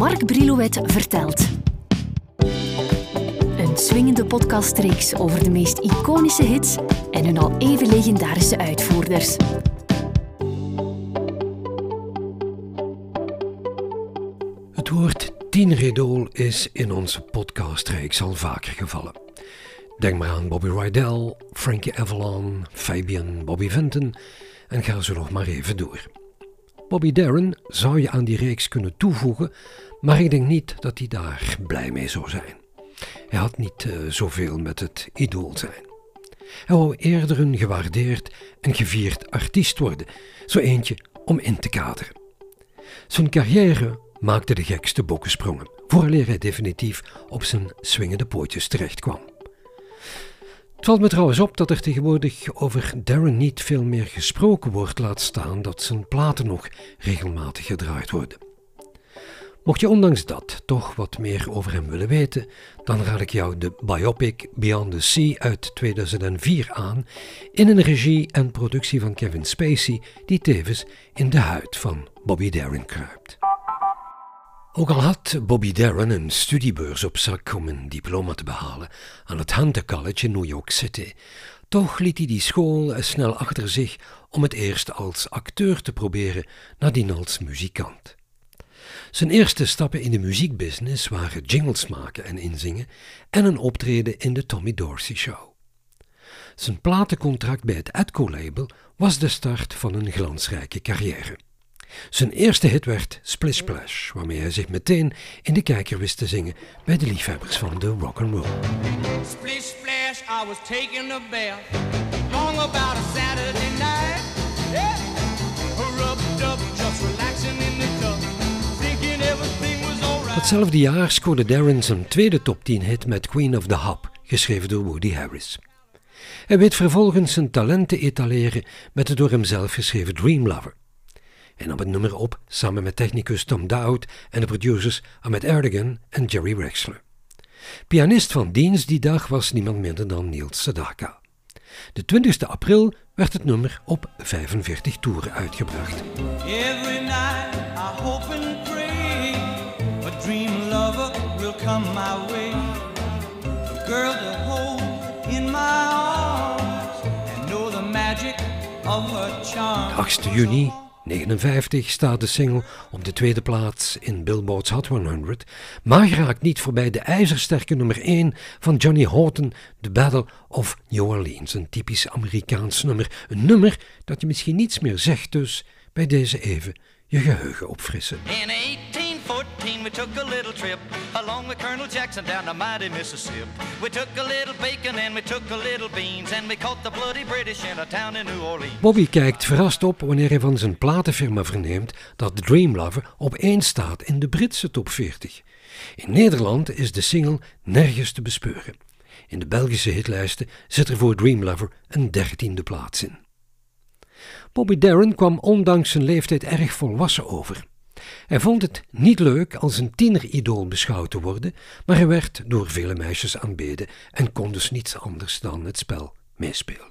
Mark Brilouet vertelt. Een swingende podcastreeks over de meest iconische hits en hun al even legendarische uitvoerders. Het woord tieneridol is in onze podcastreeks al vaker gevallen. Denk maar aan Bobby Rydell, Frankie Avalon, Fabian, Bobby Vinton en ga zo nog maar even door. Bobby Darin zou je aan die reeks kunnen toevoegen, maar ik denk niet dat hij daar blij mee zou zijn. Hij had niet uh, zoveel met het idool zijn. Hij wou eerder een gewaardeerd en gevierd artiest worden, zo eentje om in te kaderen. Zijn carrière maakte de gekste bokkensprongen, vooraleer hij definitief op zijn swingende pootjes terechtkwam. Het valt me trouwens op dat er tegenwoordig over Darren niet veel meer gesproken wordt, laat staan dat zijn platen nog regelmatig gedraaid worden. Mocht je ondanks dat toch wat meer over hem willen weten, dan raad ik jou de biopic Beyond the Sea uit 2004 aan, in een regie en productie van Kevin Spacey, die tevens in de huid van Bobby Darin kruipt. Ook al had Bobby Darin een studiebeurs op zak om een diploma te behalen aan het Hunter College in New York City, toch liet hij die school snel achter zich om het eerst als acteur te proberen, nadien als muzikant. Zijn eerste stappen in de muziekbusiness waren jingles maken en inzingen en een optreden in de Tommy Dorsey Show. Zijn platencontract bij het Atco-label was de start van een glansrijke carrière. Zijn eerste hit werd Splish Splash, waarmee hij zich meteen in de kijker wist te zingen bij de liefhebbers van de rock and roll. Splish splash, I was taking a bath, long about a Saturday night. Yeah. Rubbed up, just relaxing in the tub, thinking everything was alright. Datzelfde jaar scoorde Darren zijn tweede top 10 hit met Queen of the Hop, geschreven door Woody Harris. Hij weet vervolgens zijn talenten etaleren met de door hemzelf geschreven Dream Lover en op het nummer op samen met technicus Tom Dowd en de producers Ahmet Erdogan en Jerry Wexler. Pianist van dienst die dag was niemand minder dan Niels Sedaka. De 20 april werd het nummer op 45 toeren uitgebracht. Every night I hope and pray a dream lover will come my way. A girl to hold in my arms and know the magic of her charm. 8 juni 59 staat de single op de tweede plaats in Billboard's Hot 100, maar raakt niet voorbij de ijzersterke nummer 1 van Johnny Horton, The Battle of New Orleans. Een typisch Amerikaans nummer. Een nummer dat je misschien niets meer zegt, dus bij deze even je geheugen opfrissen. We took a little trip along with Colonel Jackson down Mississippi. We took a little bacon and we took a little beans and we caught the bloody British in a town in New Orleans. Bobby kijkt verrast op wanneer hij van zijn platenfirma verneemt dat Dream Lover op één staat in de Britse top 40. In Nederland is de single nergens te bespeuren. In de Belgische hitlijsten zit er voor Dream Lover een dertiende plaats in. Bobby Darin kwam ondanks zijn leeftijd erg volwassen over. Hij vond het niet leuk als een tieneridool beschouwd te worden, maar hij werd door vele meisjes aanbeden en kon dus niets anders dan het spel meespelen.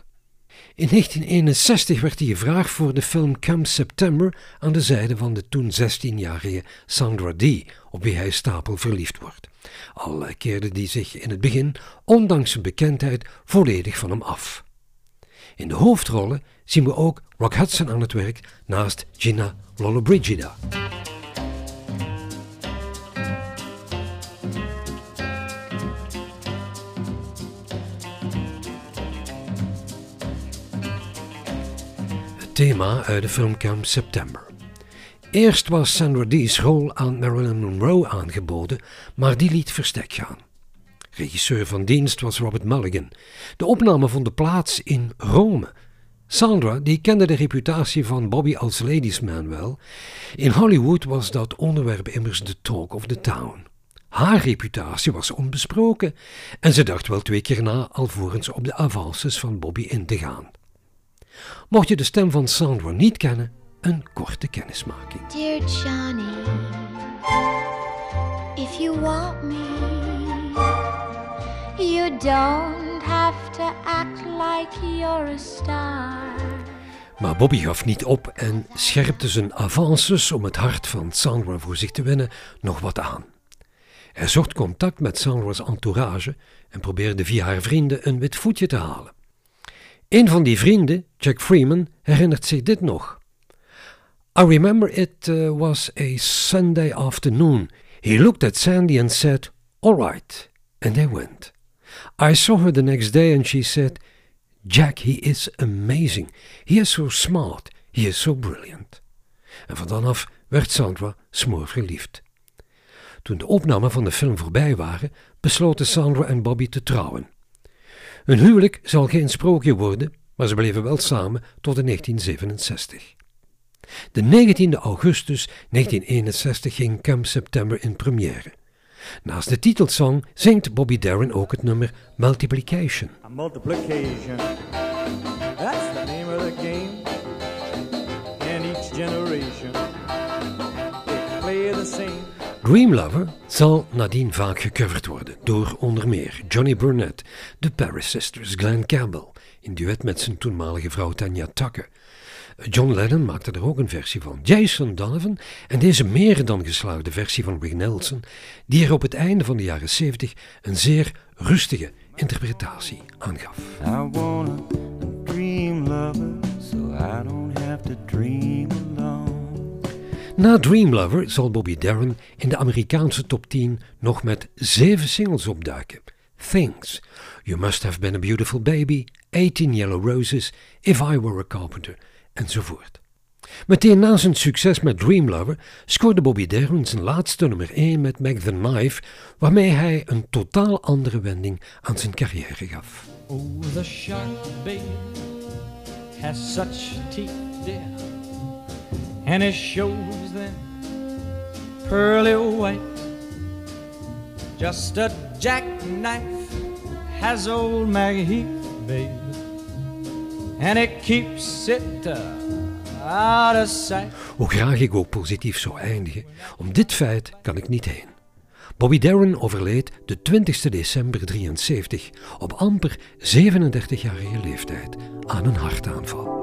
In 1961 werd hij gevraagd voor de film Come September aan de zijde van de toen 16-jarige Sandra Dee, op wie hij stapel verliefd wordt. Al keerde die zich in het begin, ondanks zijn bekendheid, volledig van hem af. In de hoofdrollen zien we ook Rock Hudson aan het werk naast Gina Lollobrigida. Thema uit de film Camp September. Eerst was Sandra Dee's rol aan Marilyn Monroe aangeboden, maar die liet verstek gaan. Regisseur van dienst was Robert Mulligan. De opname vond plaats in Rome. Sandra die kende de reputatie van Bobby als ladiesman wel. In Hollywood was dat onderwerp immers de talk of the town. Haar reputatie was onbesproken en ze dacht wel twee keer na alvorens op de avances van Bobby in te gaan. Mocht je de stem van Sandra niet kennen, een korte kennismaking. Dear Johnny, if you want me You don't have to act like you're a star. Maar Bobby gaf niet op en scherpte zijn avances om het hart van Sandra voor zich te winnen nog wat aan. Hij zocht contact met Sandra's entourage en probeerde via haar vrienden een wit voetje te halen. Een van die vrienden, Jack Freeman, herinnert zich dit nog. I remember it uh, was a Sunday afternoon. He looked at Sandy and said, All right, and they went. I saw her the next day and she said, Jack, he is amazing. He is so smart. He is so brilliant. En van dan af werd Sandra smoor verliefd. Toen de opnamen van de film voorbij waren, besloten Sandra en Bobby te trouwen. Hun huwelijk zal geen sprookje worden, maar ze bleven wel samen tot in 1967. De 19e augustus 1961 ging Camp September in première. Naast de titelsong zingt Bobby Darin ook het nummer Multiplication. Multiplication, that's the name of the game. And each generation, they play the same. Dream Lover zal nadien vaak gecoverd worden door onder meer Johnny Burnett, de Paris Sisters, Glenn Campbell, in duet met zijn toenmalige vrouw Tanya Tucker. John Lennon maakte er ook een versie van, Jason Donovan, en deze meer dan geslaagde versie van Rick Nelson, die er op het einde van de jaren 70 een zeer rustige interpretatie aangaf. I wanna dream lover, so I don't have to dream. Na Dream Lover zal Bobby Darin in de Amerikaanse top 10 nog met zeven singles opduiken. Things, You Must Have Been a Beautiful Baby, 18 Yellow Roses, If I Were a Carpenter, enzovoort. Meteen na zijn succes met Dream Lover scoorde Bobby Darin zijn laatste nummer 1 met Meg the Knife, waarmee hij een totaal andere wending aan zijn carrière gaf. Oh, the shark, baby, has such teeth, dear, and it shows them pearly white. Just a jackknife has old Maggie Heath, baby, and it keeps it uh, out of sight. Hoe graag ik ook positief zou eindigen, om dit feit kan ik niet heen. Bobby Darin overleed de 20 december 73 op amper 37-jarige leeftijd aan een hartaanval.